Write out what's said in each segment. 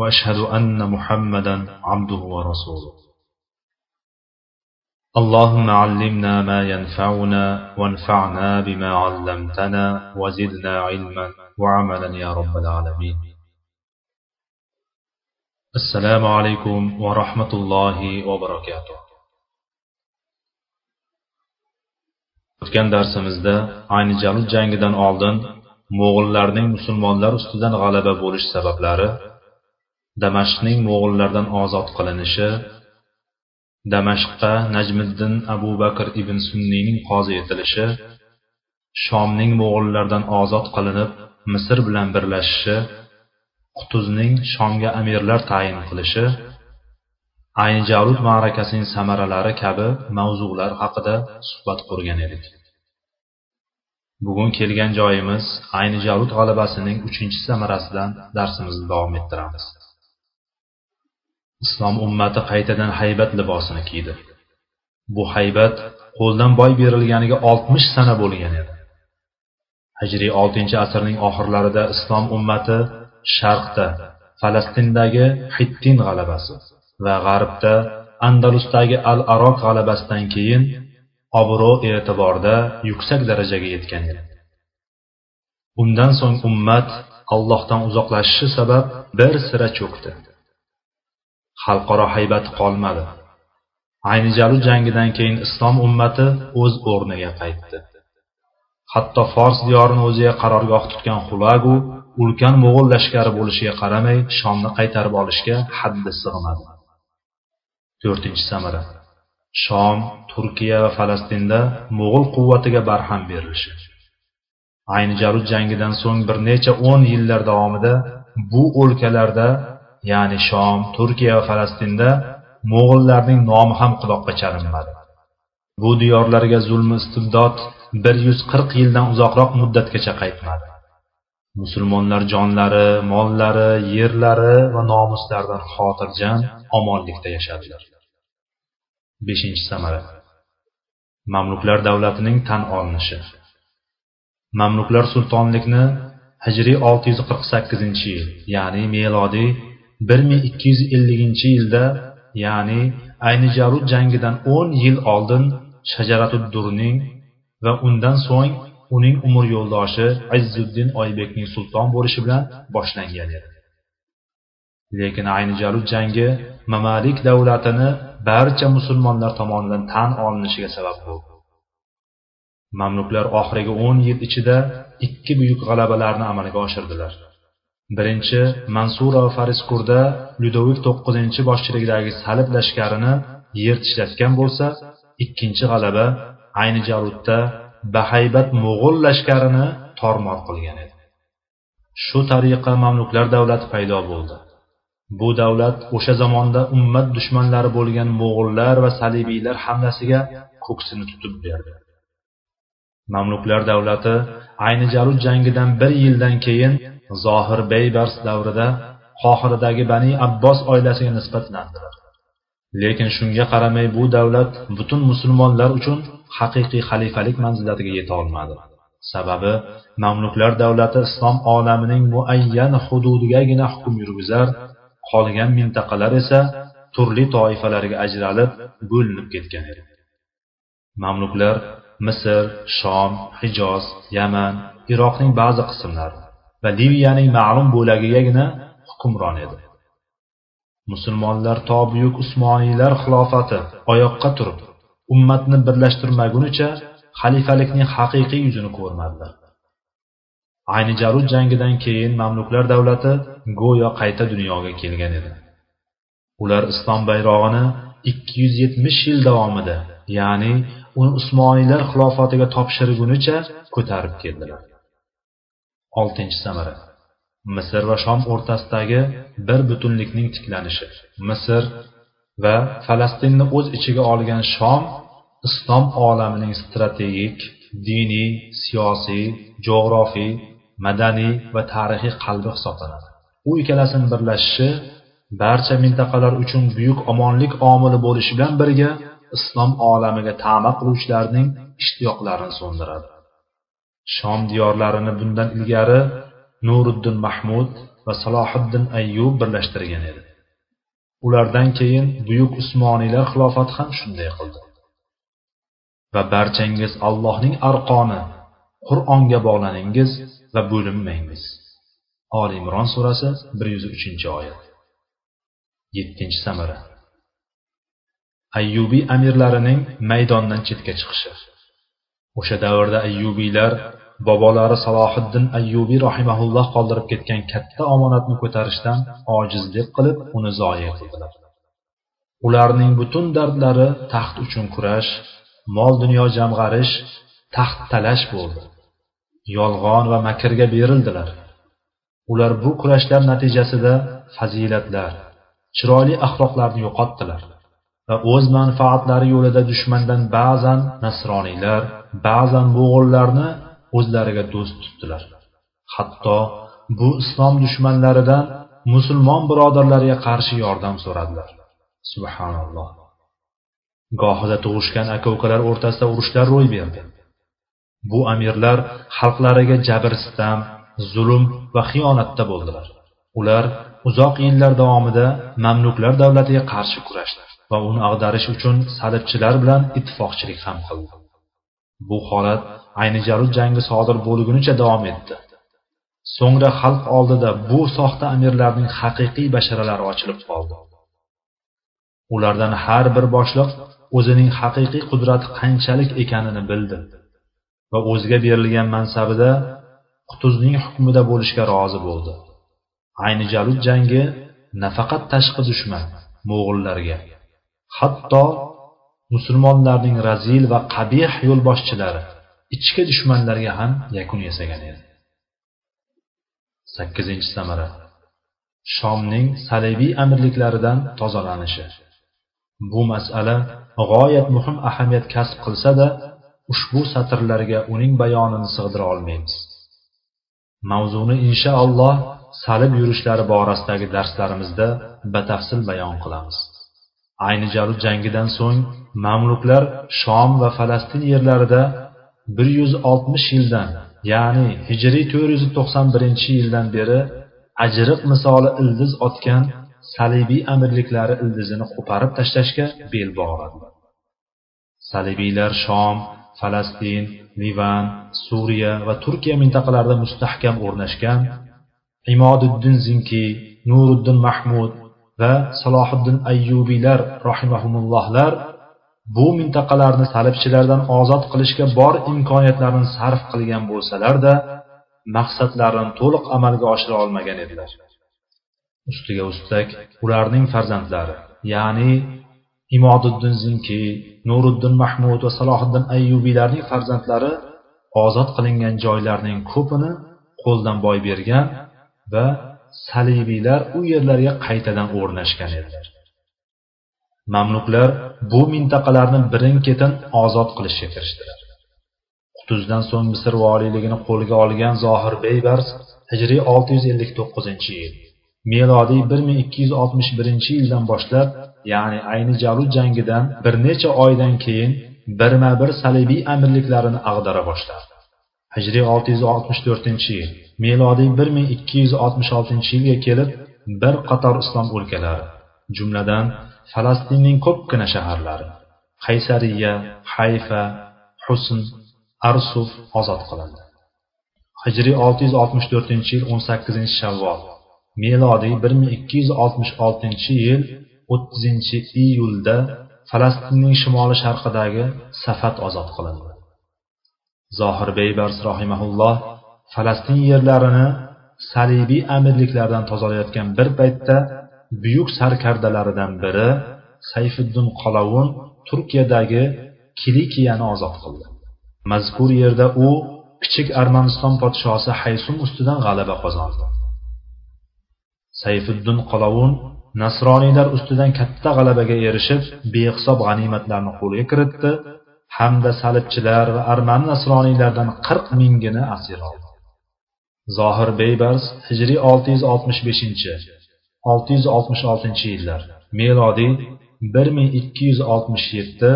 وأشهد أن محمدا عبده ورسوله. اللهم علمنا ما ينفعنا وانفعنا بما علمتنا وزدنا علما وعملا يا رب العالمين. السلام عليكم ورحمة الله وبركاته. O'tgan darsimizda ayni jalut jangidan oldin mo'g'illarning musulmonlar ustidan g'alaba bo'lish sabablari damashqning mo'g'illardan ozod qilinishi damashqqa najmiddin abu bakr ibn sunniyning qozi etilishi shomning mo'g'illardan ozod qilinib misr bilan birlashishi qutuzning shomga amirlar tayin qilishi ayni javlut ma'rakasining samaralari kabi mavzular haqida suhbat qurgan edik. Bugun kelgan joyimiz ayni javlut g'alabasining uchinchi samarasidan darsimizni davom ettiramiz. Islom ummati qaytadan haybat libosini kiydi. Bu haybat qo'ldan boy berilganiga oltmish sana bo'lgan edi. Hijriy oltinchi asrning oxirlarida islom ummati sharqda falastindagi hittin g'alabasi va g'arbda andalusdagi al aroq g'alabasidan keyin obro' e'tiborda yuksak darajaga yetgan edi. Undan so'ng ummat allohdan uzoqlashishi sabab bir sira cho'kdi. Xalqaro haybati qolmadi. Ayni jangidan keyin islom ummati o'z o'rniga qaytdi. Hatto fors diyorini o'ziga qarorgoh tutgan xulagu ulkan mo'g'ul lashkari bo'lishiga qaramay shomni qaytarib olishga haddi sig'madi. To'rtinchi samara. Shom turkiya va falastinda mo'g'ul quvvatiga barham berilishi. Ayni jangidan so'ng bir necha o'n yillar davomida bu o'lkalarda ya'ni shom turkiya va falastinda mo'g'illarning nomi ham quloqqa chalinmadi. Bu diyorlarga zulmi istibdod bir yuz qirq yildan uzoqroq muddatgacha qaytmadi. Musulmonlar jonlari mollari yerlari va nomuslaridan xotirjam omonlikda yashadilar. Beshinchi samara. Mamluklar davlatining tan olinishi. Mamluklar sultonlikni hijriy olti yuz qirq sakkizinchi yil ya'ni melodiy bir ming ikki yuz elliginchi yilda ya'ni ayni jarud jangidan o'n yil oldin shajaratuddurning va undan so'ng uning umr yo'ldoshi izzuddin oybekning sulton bo'lishi bilan boshlangan edi. Lekin ayni jarud jangi mamalik davlatini barcha musulmonlar tomonidan tan olinishiga sabab bo'ldi. Mamluklar oxirgi o'n yil ichida ikki buyuk g'alabalarni amalga oshirdilar. Birinchi mansura fariskurda ludovik to'qqizinchi boshchiligidagi salib lashkarini yer tishlatgan bo'lsa ikkinchi g'alaba ayni jarudda bahaybat mo'g'ul lashkarini tormor qilgan edi. Shu tariqa mamluklar davlati paydo bo'ldi. Bu davlat o'sha zamonda ummat dushmanlari bo'lgan mo'g'ullar va salibiylar hamlasiga ko'ksini tutib berdi. Mamluklar davlati ayni jarud jangidan bir yildan keyin zohir beybars davrida qohiradagi bani abbos oilasiga nisbatlandilar. Lekin shunga qaramay bu davlat butun musulmonlar uchun haqiqiy xalifalik manzilatiga yeta olmadi. Sababi mamluklar davlati islom olamining muayyan hududigagina hukm yurgizar qolgan mintaqalar esa turli toifalarga ajralib bo'linib ketgan edi. Mamluklar misr shom hijoz yaman iroqning ba'zi qismlari va liviyaning ma'lum bo'lagigagina hukmron edi. Musulmonlar to buyuk usmoniylar xilofati oyoqqa turib ummatni birlashtirmagunicha xalifalikning haqiqiy yuzini ko'rmadilar. Ayni jarud jangidan keyin mamluklar davlati go'yo qayta dunyoga kelgan edi. Ular islom bayrog'ini ikki yuz yetmish yil davomida ya'ni uni usmoniylar xilofatiga topshirgunicha ko'tarib keldilar. Oltinchi samara. Misr va shom o'rtasidagi bir butunlikning tiklanishi. Misr va falastinni o'z ichiga olgan shom islom olamining strategik diniy siyosiy jo'g'rofiy madaniy va tarixiy qalbi hisoblanadi. U ikkalasini birlashishi barcha mintaqalar uchun buyuk omonlik omili bo'lishi bilan birga islom olamiga ta'ma qiluvchilarning ishtiyoqlarini so'ndiradi. Shom diyorlarini bundan ilgari nuriddin mahmud va salohiddin ayyub birlashtirgan edi. Ulardan keyin buyuk usmoniylar xilofati ham shunday qildi. Va barchangiz allohning arqoni qur'onga bog'laningiz va bo'linmangiz oli imron surasi bir yuz uchinchi oyat. Yettinchi samara. Ayyubiy amirlarining maydondan chetga chiqishi. O'sha davrda ayyubiylar bobolari salohiddin ayyubiy rahimaulloh qoldirib ketgan katta omonatni ko'tarishdan ojizlik qilib uni zoya qildilar. Ularning butun dardlari taxt uchun kurash mol dunyo jamg'arish taxt talash bo'ldi. Yolg'on va makrga berildilar. Ular bu kurashlar natijasida fazilatlar chiroyli axloqlarni yo'qotdilar. Va o'z manfaatlari yo'lida dushmandan ba'zan nasroniylar ba'zan mo'g'ullarni o'zlariga do'st tutdilar. Hatto bu islom dushmanlaridan musulmon birodarlariga qarshi yordam so'radilar. Subhanalloh. Gohida tug'ishgan aka ukalar o'rtasida urushlar ro'y berdi. Bu amirlar xalqlariga jabr sitam zulm va xiyonatda bo'ldilar. Ular uzoq yillar davomida mamluklar davlatiga qarshi kurashdi va uni ag'darish uchun salibchilar bilan ittifoqchilik ham qildi. Bu holat ayni jarud jangi sodir bo'lgunicha davom etdi. So'ngra xalq oldida bu soxta amirlarning haqiqiy basharalari ochilib qoldi. Ulardan har bir boshliq o'zining haqiqiy qudrati qanchalik ekanini bildi va o'ziga berilgan mansabida qutuzning hukmida bo'lishga rozi bo'ldi. Ayni jalud jangi nafaqat tashqi dushman mo'g'ullarga hatto musulmonlarning razil va qabih yo'lboshchilari ichki dushmanlarga ham yakun yasagan edi. Sakkizinchi samara. Shomning salibiy amirliklaridan tozalanishi. Bu masala g'oyat muhim ahamiyat kasb qilsa da ushbu satrlarga uning bayonini sig'dira olmaymiz. Mavzuni inshaalloh salib yurishlari borasidagi darslarimizda batafsil bayon qilamiz. Ayni jarud jangidan so'ng mamluklar shom va falastin yerlarida bir yuz oltmish yildan ya'ni hijriy to'rt yuz to'qson birinchi yildan beri ajriq misoli ildiz otgan salibiy amirliklari ildizini qo'parib tashlashga bel bog'ladi. Salibiylar shom falastin livan suriya va turkiya mintaqalarida mustahkam o'rnashgan imoduddin zinki nuriddin mahmud va salohiddin ayyubiylar rahimahumullohlar bu mintaqalarni salibchilardan ozod qilishga bor imkoniyatlarini sarf qilgan bo'lsalarda maqsadlarini to'liq amalga oshira olmagan edilar. Ustiga ustak ularning farzandlari ya'ni imoduddin zinki nuriddin mahmud va salohiddin ayyubiylarning farzandlari ozod qilingan joylarning ko'pini qo'ldan boy bergan va salibiylar u yerlarga qaytadan o'rnashgan edilar. Mamluklar bu mintaqalarni birin ketin ozod qilishga kirishdilar. Qutuzdan so'ng misr voliyligini qo'lga olgan zohir beybars hijriy olti yuz ellik to'qqizinchi yil melodiy bir ming ikki yuz oltmish birinchi yildan boshlab ya'ni ayni jalud jangidan bir necha oydan keyin birma bir salibiy amirliklarini ag'dara boshladi. Hijriy olti yuz oltmish to'rtinchi yil. Melodiy bir ming ikki yuz oltmish oltinchi yilga kelib bir qator islom o'lkalari jumladan falastinning ko'pgina shaharlari qaysariya hayfa husn arsuf ozod qilindi. Hijriy olti yuz oltmish to'rtinchi yil o'n sakkizinchi shavvol. Melodiy bir ming ikki yuz oltmish oltinchi yil o'ttizinchi iyulda falastinning shimoli sharqidagi safat ozod qilindi. Zohir beybars rohimaulloh falastin yerlarini salibiy amirliklardan tozalayotgan bir paytda buyuk sarkardalaridan biri sayfiddin qolovun turkiyadagi kilikiyani ozod qildi. Mazkur yerda u kichik armaniston podshosi haysum ustidan g'alaba qozondi. Sayfiddin qolovun nasroniylar ustidan katta g'alabaga erishib behisob g'animatlarni qo'lga kiritdi hamda salibchilar va arman nasroniylardan qirq mingini asir oldi. Zohir beybars hijriy olti yuz oltmish beshinchi olti yuz oltmish oltinchi yillar melodiy bir ming ikki yuz oltmish yetti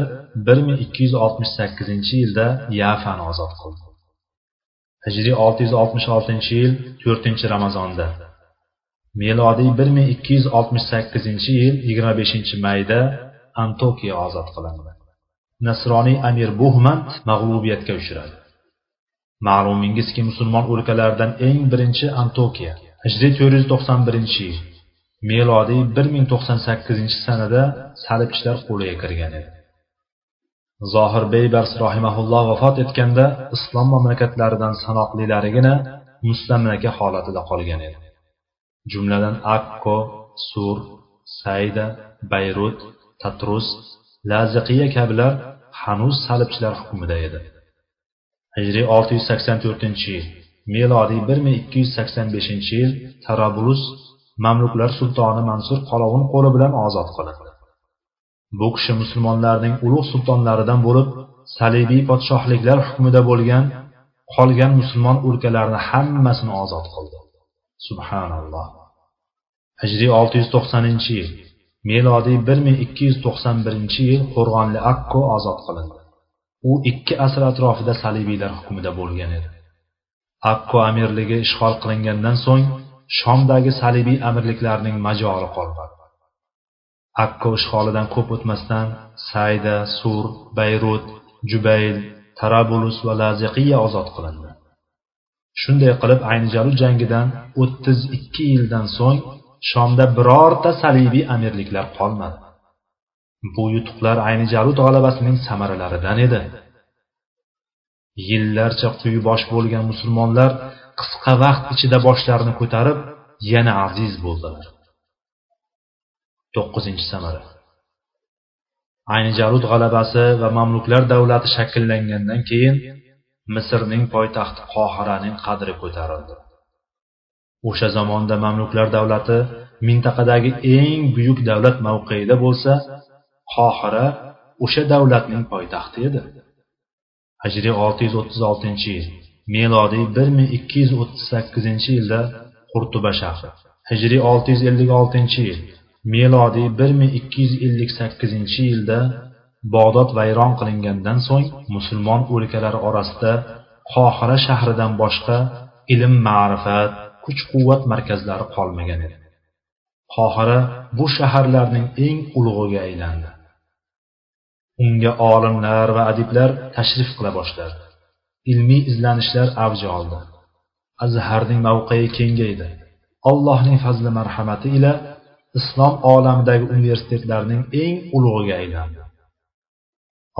bir ming ikki yuz oltmish sakkizinchi yilda yafani ozod qildi. Hijriy olti yuz oltmish oltinchi yil to'rtinchi ramazonda melodiy bir ming ikki yuz oltmish sakkizinchi yil yigirma beshinchi mayda antokiya ozod qilindi. Nasroniy amir buhmand mag'lubiyatga uchradi. Ma'lumingizki musulmon o'lkalaridan eng birinchi antokiya hijriy to'rt yuz to'qson birinchi yil melodiy bir ming to'qson sakkizinchi sanada salibchilar qo'liga kirgan edi. Zohir beybars rohimaulloh vafot etganda islom mamlakatlaridan sanoqlilarigina mustamlaka holatida qolgan edi. Jumladan akko sur sayda bayrut tatrus laziqiya kabilar hanuz salibchilar hukmida edi. Hijriy olti yuz sakson to'rtinchi yil melodiy bir ming ikki yuz sakson beshinchi yil tarabruz mamluklar sultoni mansur qorovul qo'li bilan ozod qilindi bu kishi musulmonlarning ulug' sultonlaridan bo'lib salibiy podshohliklar hukmida bo'lgan qolgan musulmon o'lkalarni hammasini ozod qildi. Subhanalloh. Hijriy olti yuz to'qsoninchi yil melodiy bir ming ikki yuz to'qson birinchi yil qo'rg'onli akko ozod qilindi. U ikki asr atrofida salibiylar hukmida bo'lgan edi. Akko amirligi ishg'ol qilingandan so'ng shomdagi salibiy amirliklarning majori qolmadi. Akko ishg'olidan ko'p o'tmasdan sayda sur bayrut jubayl tarabulus va laziqiya ozod qilindi. Shunday qilib ayni jangidan o'ttiz ikki yildan so'ng shomda birorta salibiy amirliklar qolmadi. Bu yutuqlar ayni jarud g'alabasining samaralaridan edi. Yillarcha quyi bosh bo'lgan musulmonlar qisqa vaqt ichida boshlarini ko'tarib yana aziz bo'ldilar. To'qqizinchi samara. Ayni jarud g'alabasi va mamluklar davlati shakllangandan keyin misrning poytaxti qohiraning qadri ko'tarildi. O'sha zamonda mamluklar davlati mintaqadagi eng buyuk davlat mavqeida bo'lsa qohira o'sha davlatning poytaxti edi. Hijriy olti yuz o'ttiz oltinchi yil melodiy bir ming ikki yuz o'ttiz sakkizinchi yilda qurtuba shahri. Hijriy olti yuz ellik oltinchi yil melodiy bir ming ikki yuz ellik sakkizinchi yilda bog'dod vayron qilingandan so'ng musulmon o'lkalari orasida qohira shahridan boshqa ilm ma'rifat kuch quvvat markazlari qolmagan edi. Qohira bu shaharlarning eng ulug'iga aylandi. Unga olimlar va adiblar tashrif qila boshladi. Ilmiy izlanishlar avj oldi. Azharning mavqei kengaydi. Allohning fazli marhamati ila islom olamidagi universitetlarning eng ulug'iga aylandi.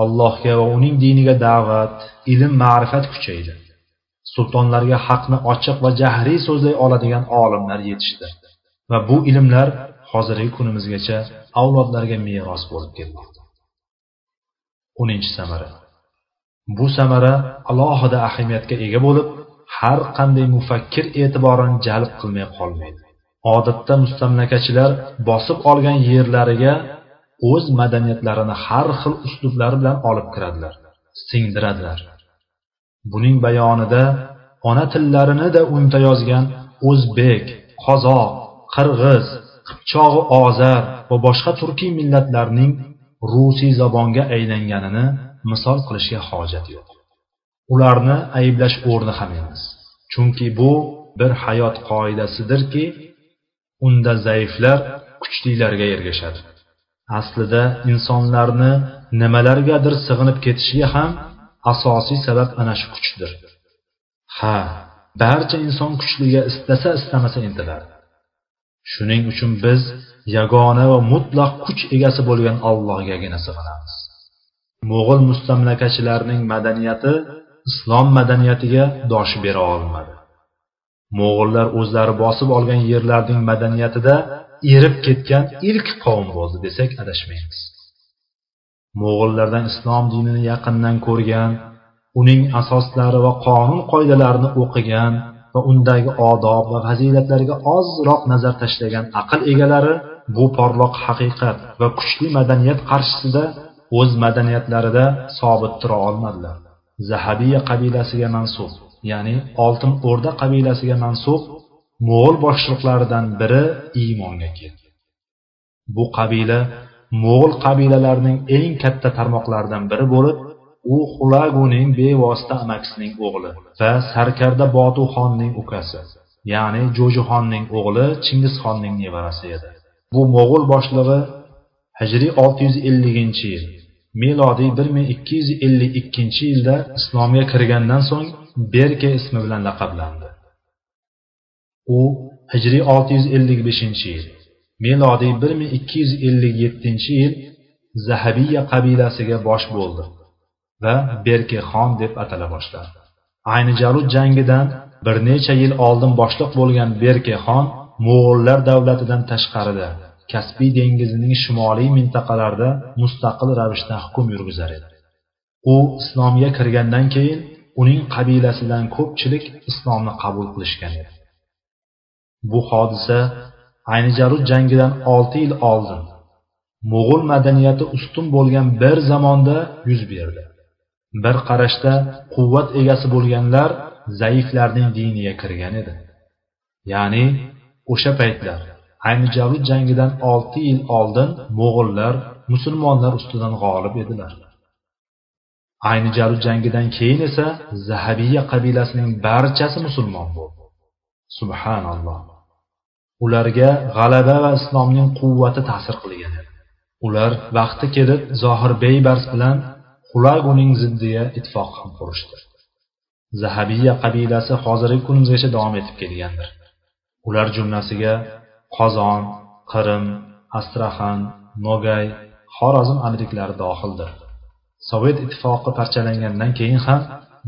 Allohga va uning diniga da'vat ilm ma'rifat kuchaydi. Sultonlarga haqni ochiq va jahriy so'zlay oladigan olimlar yetishdi. Va bu ilmlar hozirgi kunimizgacha avlodlarga meros bo'lib kelmoqda o'ninchi samara. Bu samara alohida ahamiyatga ega bo'lib har qanday mufakkir e'tiborini jalb qilmay qolmaydi. Odatda mustamlakachilar bosib olgan yerlariga o'z madaniyatlarini har xil uslublar bilan olib kiradilar singdiradilar. Buning bayonida ona tillarinida unta yozgan o'zbek qozoq qirg'iz qipchog'i ozar va boshqa turkiy millatlarning rusiy zabonga aylanganini misol qilishga hojat yo'q. Ularni ayblash o'rni ham emas chunki bu bir hayot qoidasidirki unda zaiflar kuchlilarga ergashadi. Aslida insonlarni nimalargadir sig'inib ketishiga ham asosiy sabab ana shu kuchdir. Ha barcha inson kuchliga istasa istamasa intiladi shuning uchun biz yagona va mutlaq kuch egasi bo'lgan allohgagina sig'inamiz. Mo'g'ul mustamlakachilarining madaniyati islom madaniyatiga dosh bera olmadi. Mo'g'ullar o'zlari bosib olgan yerlarning madaniyatida erib ketgan ilk qavm bo'ldi desak adashmaymiz. Mo'g'illardan islom dinini yaqindan ko'rgan uning asoslari va qonun qoidalarini o'qigan va undagi odob va fazilatlarga ozroq nazar tashlagan aql egalari bu porloq haqiqat va kuchli madaniyat qarshisida o'z madaniyatlarida sobit tura olmadilar. Zahabiya qabilasiga mansub ya'ni oltin o'rda qabilasiga mansub mo'g'ul boshliqlaridan biri iymonga keldi. Bu qabila mo'g'ul qabilalarining eng katta tarmoqlaridan biri bo'lib u xulaguning bevosita amakisining o'g'li va sarkarda botuxonning ukasi ya'ni jo'jixonning o'g'li chingizxonning nevarasi edi. Bu mo'g'ul boshlig'i hijriy olti yuz elliginchi yil milodiy bir ming ikki yuz ellik ikkinchi yilda islomga kirgandan so'ng berke ismi bilan laqablandi. U hijriy olti yuz ellik beshinchi yil milodiy bir ming ikki yuz ellik yettinchi yil zahabiya qabilasiga bosh bo'ldi va berke xon deb atala boshladi. Ayni jarud jangidan bir necha yil oldin boshliq bo'lgan berke xon mo'g'ullar davlatidan tashqarida kaspiy dengizining shimoliy mintaqalarida mustaqil ravishda hukm yurgizar edi. U islomga kirgandan keyin uning qabilasidan ko'pchilik islomni qabul qilishgan edi. Bu hodisa ayni jarud jangidan olti yil oldin mo'g'ul madaniyati ustun bo'lgan bir zamonda yuz berdi. Bir qarashda quvvat egasi bo'lganlar zaiflarning diniga kirgan edi. Ya'ni o'sha paytlar ayni javud jangidan olti yil oldin mo'g'ullar musulmonlar ustidan g'olib edilar. Ayni jarud jangidan keyin esa zahabiya qabilasining barchasi musulmon bo'ldi. Subhanalloh. Ularga g'alaba va islomning quvvati ta'sir qilgan. Ular vaqti kelib zohir beybars bilan xulaguning ziddiga ittifoq ham qurishdi. Zahabiya qabilasi hozirgi kunimizgacha davom etib kelgandir. Ular jumlasiga qozon qirim astraxan nogay xorazm amirliklari dohildir. Sovet ittifoqi parchalangandan keyin ham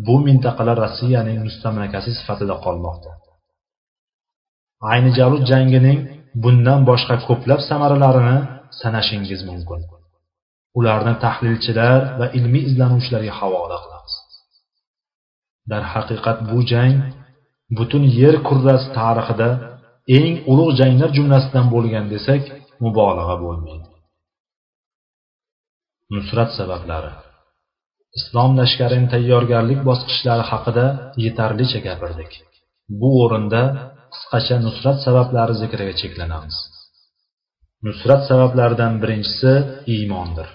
bu mintaqalar rossiyaning mustamlakasi sifatida qolmoqda. Ayni javud jangining bundan boshqa ko'plab samaralarini sanashingiz mumkin. Ularni tahlilchilar va ilmiy izlanuvchilarga havola qilamiz. Darhaqiqat bu jang butun yer kurrasi tarixida eng ulug' janglar jumlasidan bo'lgan desak mubolag'a bo'lmaydi. Nusrat sabablari. Islom lashkarining tayyorgarlik bosqichlari haqida yetarlicha gapirdik. Bu o'rinda qisqacha nusrat sabablari zikriga cheklanamiz. Nusrat sabablaridan birinchisi iymondir.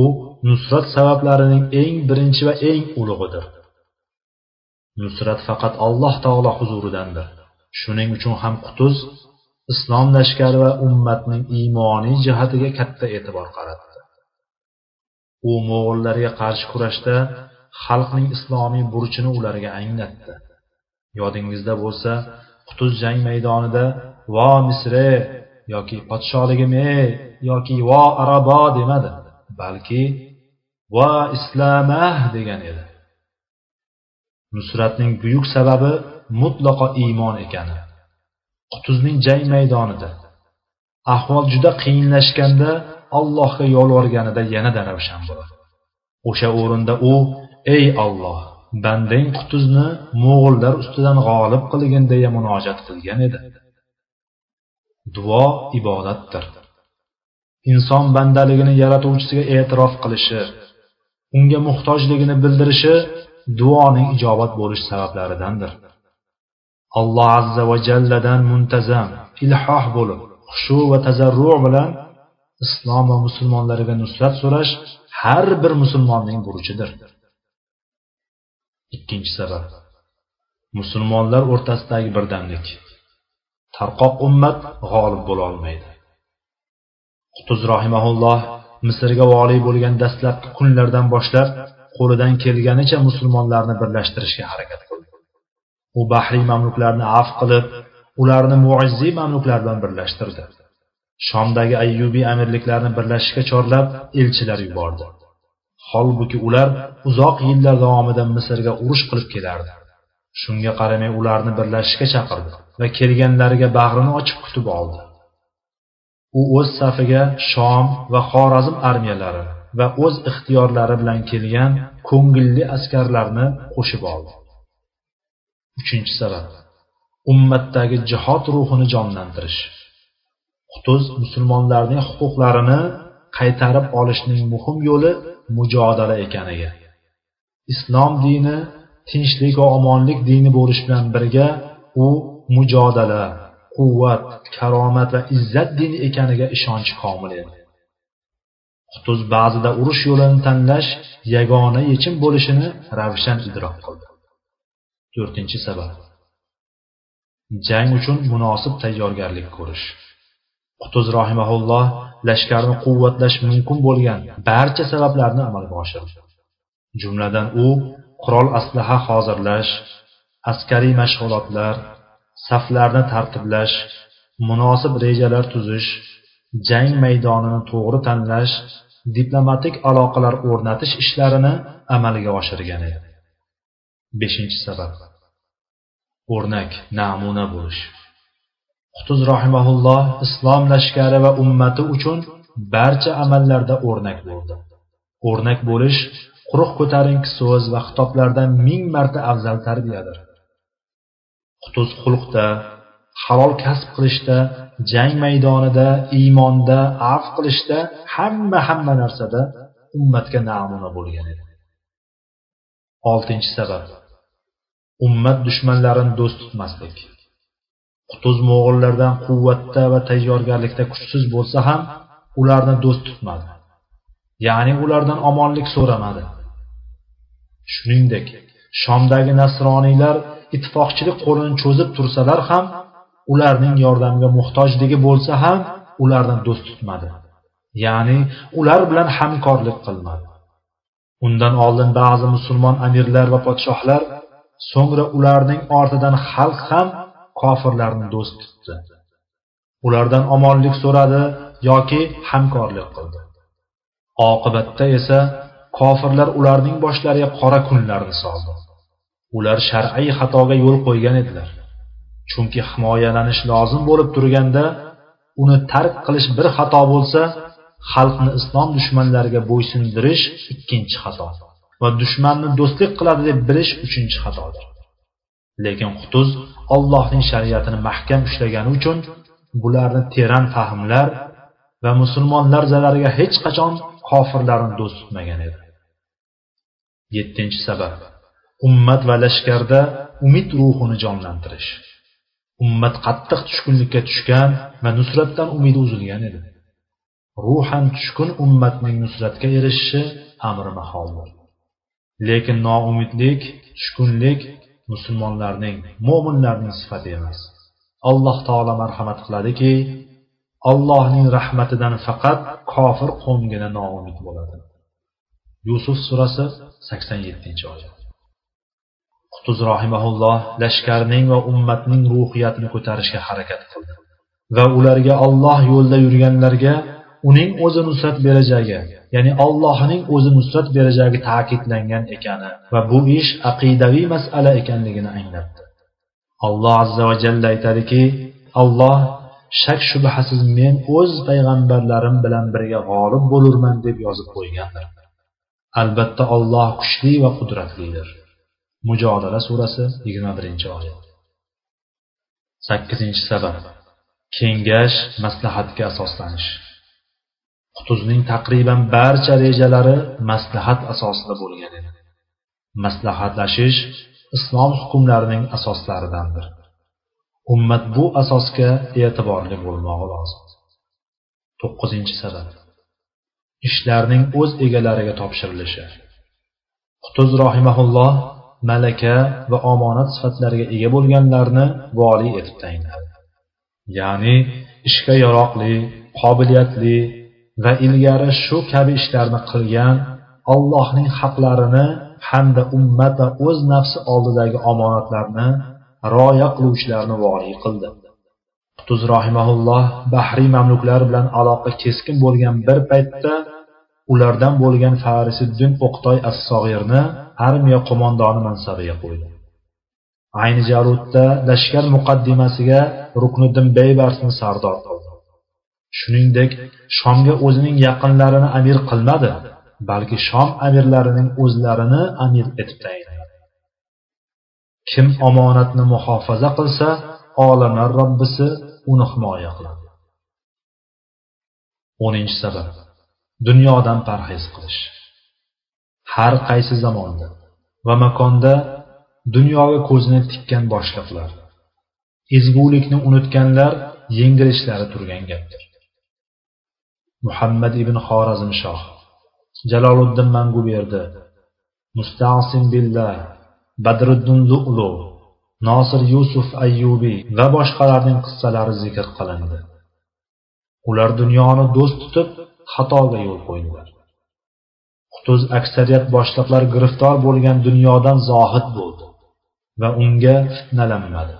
U nusrat sabablarining eng birinchi va eng ulug'idir. Nusrat faqat alloh taolo huzuridandir. Shuning uchun ham qutuz islom lashkari va ummatning iymoniy jihatiga katta e'tibor qaratdi. U mo'g'ullarga qarshi kurashda xalqning islomiy burchini ularga anglatdi. Yodingizda bo'lsa qutuz jang maydonida vo misri yoki podsholigim ey yoki vo arabo demadi balki va islamah degan edi. Nusratning buyuk sababi mutlaqo iymon ekani. Qutuzning jang maydonida ahvol juda qiyinlashganda allohga yolvorganida yanada ravshan bo'ladi. O'sha o'rinda u ey olloh bandang qutuzni mo'g'ullar ustidan g'olib qilgin deya munojat qilgan edi. Duo ibodatdir. Inson bandaligini yaratuvchisiga e'tirof qilishi unga muhtojligini bildirishi duoning ijobat bo'lish sabablaridandir. Alloh azza va jalladan muntazam ilhoh bo'lib xushu va tazarru bilan islom va musulmonlarga nusrat so'rash har bir musulmonning burchidir. Ikkinchi sabab musulmonlar o'rtasidagi birdamlik tarqoq ummat g'olib bo'la olmaydi. Qutuz rohimaulloh misrga voliy bo'lgan dastlabki kunlardan boshlab qo'lidan kelganicha musulmonlarni birlashtirishga harakat qildi. U bahriy mamluklarni afv qilib ularni muizziy mamluklar bilan birlashtirdi. Shomdagi ayyubiy amirliklarni birlashishga chorlab elchilar yubordi. Holbuki ular uzoq yillar davomida misrga urush qilib kelardi. Shunga qaramay ularni birlashishga chaqirdi va kelganlariga bag'rini ochib kutib oldi. U o'z safiga shom va xorazm armiyalari va o'z ixtiyorlari bilan kelgan ko'ngilli askarlarni qo'shib oldi. Uchinchi sabab ummatdagi jihod ruhini jonlantirish. Qutuz musulmonlarning huquqlarini qaytarib olishning muhim yo'li mujodala ekaniga. Islom dini tinchlik va omonlik dini bo'lish bilan birga u mujodala quvvat karomat va izzat dini ekaniga ishonchi komil edi. Qutuz ba'zida urush yo'lini tanlash yagona yechim bo'lishini ravshan idrok qildi. To'rtinchi sabab. Jang uchun munosib tayyorgarlik ko'rish. Qutuz rohimaulloh lashkarni quvvatlash mumkin bo'lgan barcha sabablarni amalga oshirdi. Jumladan u qurol aslaha hozirlash askariy mashg'ulotlar saflarni tartiblash munosib rejalar tuzish jang maydonini to'g'ri tanlash diplomatik aloqalar o'rnatish ishlarini amalga oshirgan edi. Beshinchi sabab. O'rnak namuna bo'lish. Qutuz rahimaulloh islom lashkari va ummati uchun barcha amallarda o'rnak bo'ldi. O'rnak bo'lish quruq ko'tarinki so'z va xitoblardan ming marta afzal tarbiyadir. Qutuz xulqda halol kasb qilishda jang maydonida iymonda af qilishda hamma hamma narsada ummatga namuna bo'lgan edi. Oltinchi sabab ummat dushmanlarini do'st tutmaslik. Qutuz mo'g'illardan quvvatda va tayyorgarlikda kuchsiz bo'lsa ham ularni do'st tutmadi. Ya'ni ulardan omonlik so'ramadi. Shuningdek shomdagi nasroniylar ittifoqchilik qo'lini cho'zib tursalar ham ularning yordamiga muhtojligi bo'lsa ham ularni do'st tutmadi. Ya'ni ular bilan hamkorlik qilmadi. Undan oldin ba'zi musulmon amirlar va podshohlar so'ngra ularning ortidan xalq ham kofirlarni do'st tutdi. Ulardan omonlik so'radi yoki hamkorlik qildi. Oqibatda esa kofirlar ularning boshlariga qora kunlarni soldi. Ular shar'iy xatoga yo'l qo'ygan edilar. Chunki himoyalanish lozim bo'lib turganda uni tark qilish bir xato bo'lsa xalqni islom dushmanlariga bo'ysundirish ikkinchi xato va dushmanni do'stlik qiladi deb bilish uchinchi xatodir. Lekin qutuz allohning shariatini mahkam ushlagani uchun bularni teran fahmlar va musulmonlar zarariga hech qachon kofirlarni do'st tutmagan edi. Yettinchi sabab ummat va lashkarda umid ruhini jonlantirish. Ummat qattiq tushkunlikka tushgan va nusratdan umidi uzilgan edi. Ruhan tushkun ummatning nusratga erishishi amri maholdir lekin noumidlik tushkunlik musulmonlarning mo'minlarning sifati emas. Alloh taolo marhamat qiladiki allohning rahmatidan faqat kofir qo'mgina noumid bo'ladi. Yusuf surasi sakson yettinchi oyat. Qutuz rohimaulloh lashkarning va ummatning ruhiyatini ko'tarishga harakat qildi. Va ularga olloh yo'lida yurganlarga uning o'zi nusrat berajagi ya'ni allohning o'zi nusrat berajagi ta'kidlangan ekani va bu ish aqidaviy masala ekanligini anglatdi. Alloh azza va jalla aytadiki alloh shak shubhasiz men o'z payg'ambarlarim bilan birga g'olib bo'lurman deb yozib qo'ygandir albatta olloh kuchli va qudratlidir. Mujodala surasi yigirma birinchi oyat. Sakkizinchi sabab kengash maslahatga asoslanish. Qutuzning taqriban barcha rejalari maslahat asosida bo'lgan edi. Maslahatlashish islom hukmlarining asoslaridandir. Ummat bu asosga e'tiborli bo'lmog'i lozim. To'qqizinchi sabab. Ishlarning o'z egalariga topshirilishi. Qutuz rohimaulloh malaka va omonat sifatlariga ega bo'lganlarni voliy etib tayinladi. Ya'ni ishga yaroqli qobiliyatli va ilgari shu kabi ishlarni qilgan allohning haqlarini hamda ummat va o'z nafsi oldidagi omonatlarni rioya qiluvchilarni voriy qildi. Qutuz rohimaulloh bahriy mamluklar bilan aloqa keskin bo'lgan bir paytda ulardan bo'lgan farisiddin o'qtoy as sog'irni armiya qo'mondoni mansabiga qo'ydi. Ayni jarutda lashkar muqaddimasiga rukniddin beybarsni sardor qildi shuningdek shomga o'zining yaqinlarini amir qilmadi balki shom amirlarining o'zlarini amir etib tayinladi. Kim omonatni muhofaza qilsa olamlar robbisi uni himoya qiladi. O'ninchi sabab dunyodan parhez qilish. Har qaysi zamonda va makonda dunyoga ko'zini tikkan boshliqlar ezgulikni unutganlar yengilishlari turgan gapdir. Muhammad ibn xorazmshoh jaloliddin manguberdi mustasim billah. Badriddin lu'lu. Nosir yusuf ayyubiy va boshqalarning qissalari zikr qilindi. Ular dunyoni do'st tutib xatoga yo'l qo'ydilar. Qutuz aksariyat boshliqlar giriftor bo'lgan dunyodan zohid bo'ldi va unga fitnalanmadi.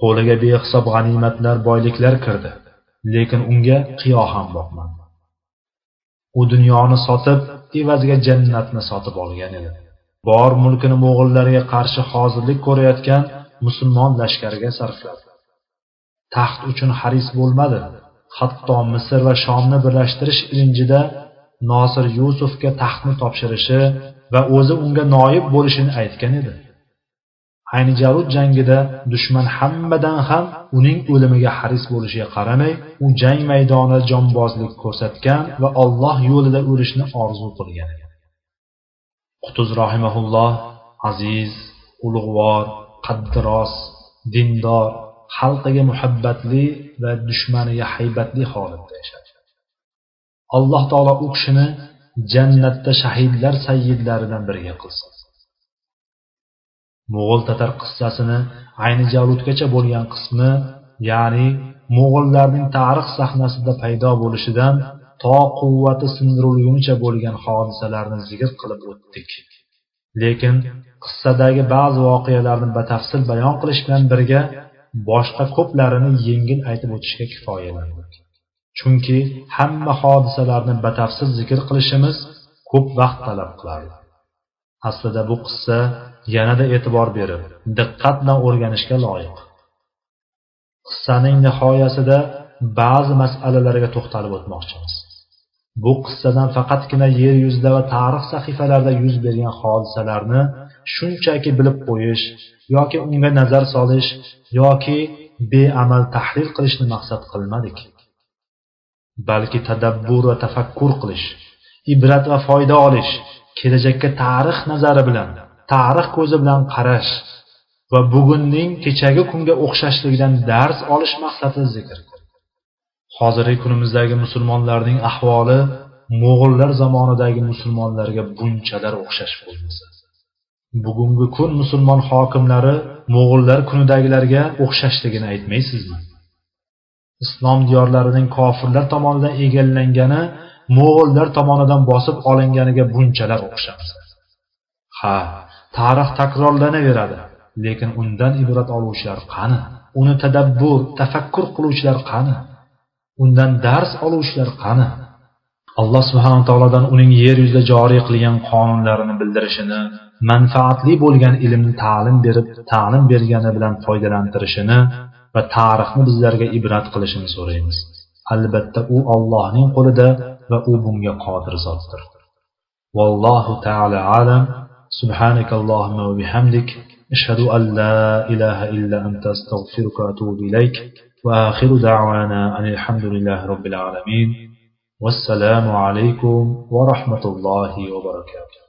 Qo'liga behisob g'animatlar boyliklar kirdi. Lekin unga qiyo ham boqmadi. U dunyoni sotib evaziga jannatni sotib olgan edi. Bor mulkini mo'g'illarga qarshi hozirlik ko'rayotgan musulmon lashkariga sarfladi. Taxt uchun haris bo'lmadi. Hatto misr va shomni birlashtirish ilinjida nosir yusufga taxtni topshirishi va o'zi unga noib bo'lishini aytgan edi. Ayni jarud jangida dushman hammadan ham uning o'limiga haris bo'lishiga qaramay u jang maydonida jonbozlik ko'rsatgan va alloh yo'lida o'lishni orzu qilgan. Qutuz rohimaulloh aziz ulug'vor qaddiros dindor xalqiga muhabbatli va dushmaniga haybatli holatda yashadi. Alloh taolo u kishini jannatda shahidlar sayyidlaridan biriga qilsin. Mo'g'ul tatar qissasini ayni javudgacha bo'lgan qismi ya'ni mo'g'ullarning tarix sahnasida paydo bo'lishidan to quvvati sindirilgunicha bo'lgan hodisalarni zikr qilib o'tdik. Lekin qissadagi ba'zi voqealarni batafsil bayon qilish bilan birga boshqa ko'plarini yengil aytib o'tishga kifoyalandik. Chunki hamma hodisalarni batafsil zikr qilishimiz ko'p vaqt talab qilardi. Aslida bu qissa yanada e'tibor berib diqqat bilan o'rganishga loyiq. Qissaning nihoyasida ba'zi masalalarga to'xtalib o'tmoqchimiz. Bu qissadan faqatgina yer yuzida va tarix sahifalarida yuz bergan hodisalarni shunchaki bilib qo'yish yoki unga nazar solish yoki beamal tahlil qilishni maqsad qilmadik. Balki tadabbur va tafakkur qilish ibrat va foyda olish kelajakka tarix nazari bilan tarix ko'zi bilan qarash va bugunning kechagi kunga o'xshashligidan dars olish maqsadida zikr. Hozirgi kunimizdagi musulmonlarning ahvoli mo'g'ullar zamonidagi musulmonlarga bunchalar o'xshash bo'lmasa. Bugungi kun musulmon hokimlari mo'g'ullar kunidagilarga o'xshashligini aytmaysizmi? Islom diyorlarining kofirlar tomonidan egallangani mo'g'ullar tomonidan bosib olinganiga bunchalar o'xshamasa. Ha tarix takrorlanaveradi. Lekin undan ibrat oluvchilar qani? Uni tadabbur tafakkur qiluvchilar qani? Undan dars oluvchilar qani? Alloh subhana taolodan uning yer yuzida joriy qilgan qonunlarini bildirishini manfaatli bo'lgan ilmni ta'lim berib ta'lim bergani bilan foydalantirishini va tarixni bizlarga ibrat qilishini so'raymiz. Albatta u ollohning qo'lida va u bunga qodir zotdir. Vallohu taala alam. سبحانك اللهم وبحمدك أشهد أن لا إله إلا أنت أستغفرك وأتوب إليك. وآخر دعوانا أن الحمد لله رب العالمين. والسلام عليكم ورحمة الله وبركاته.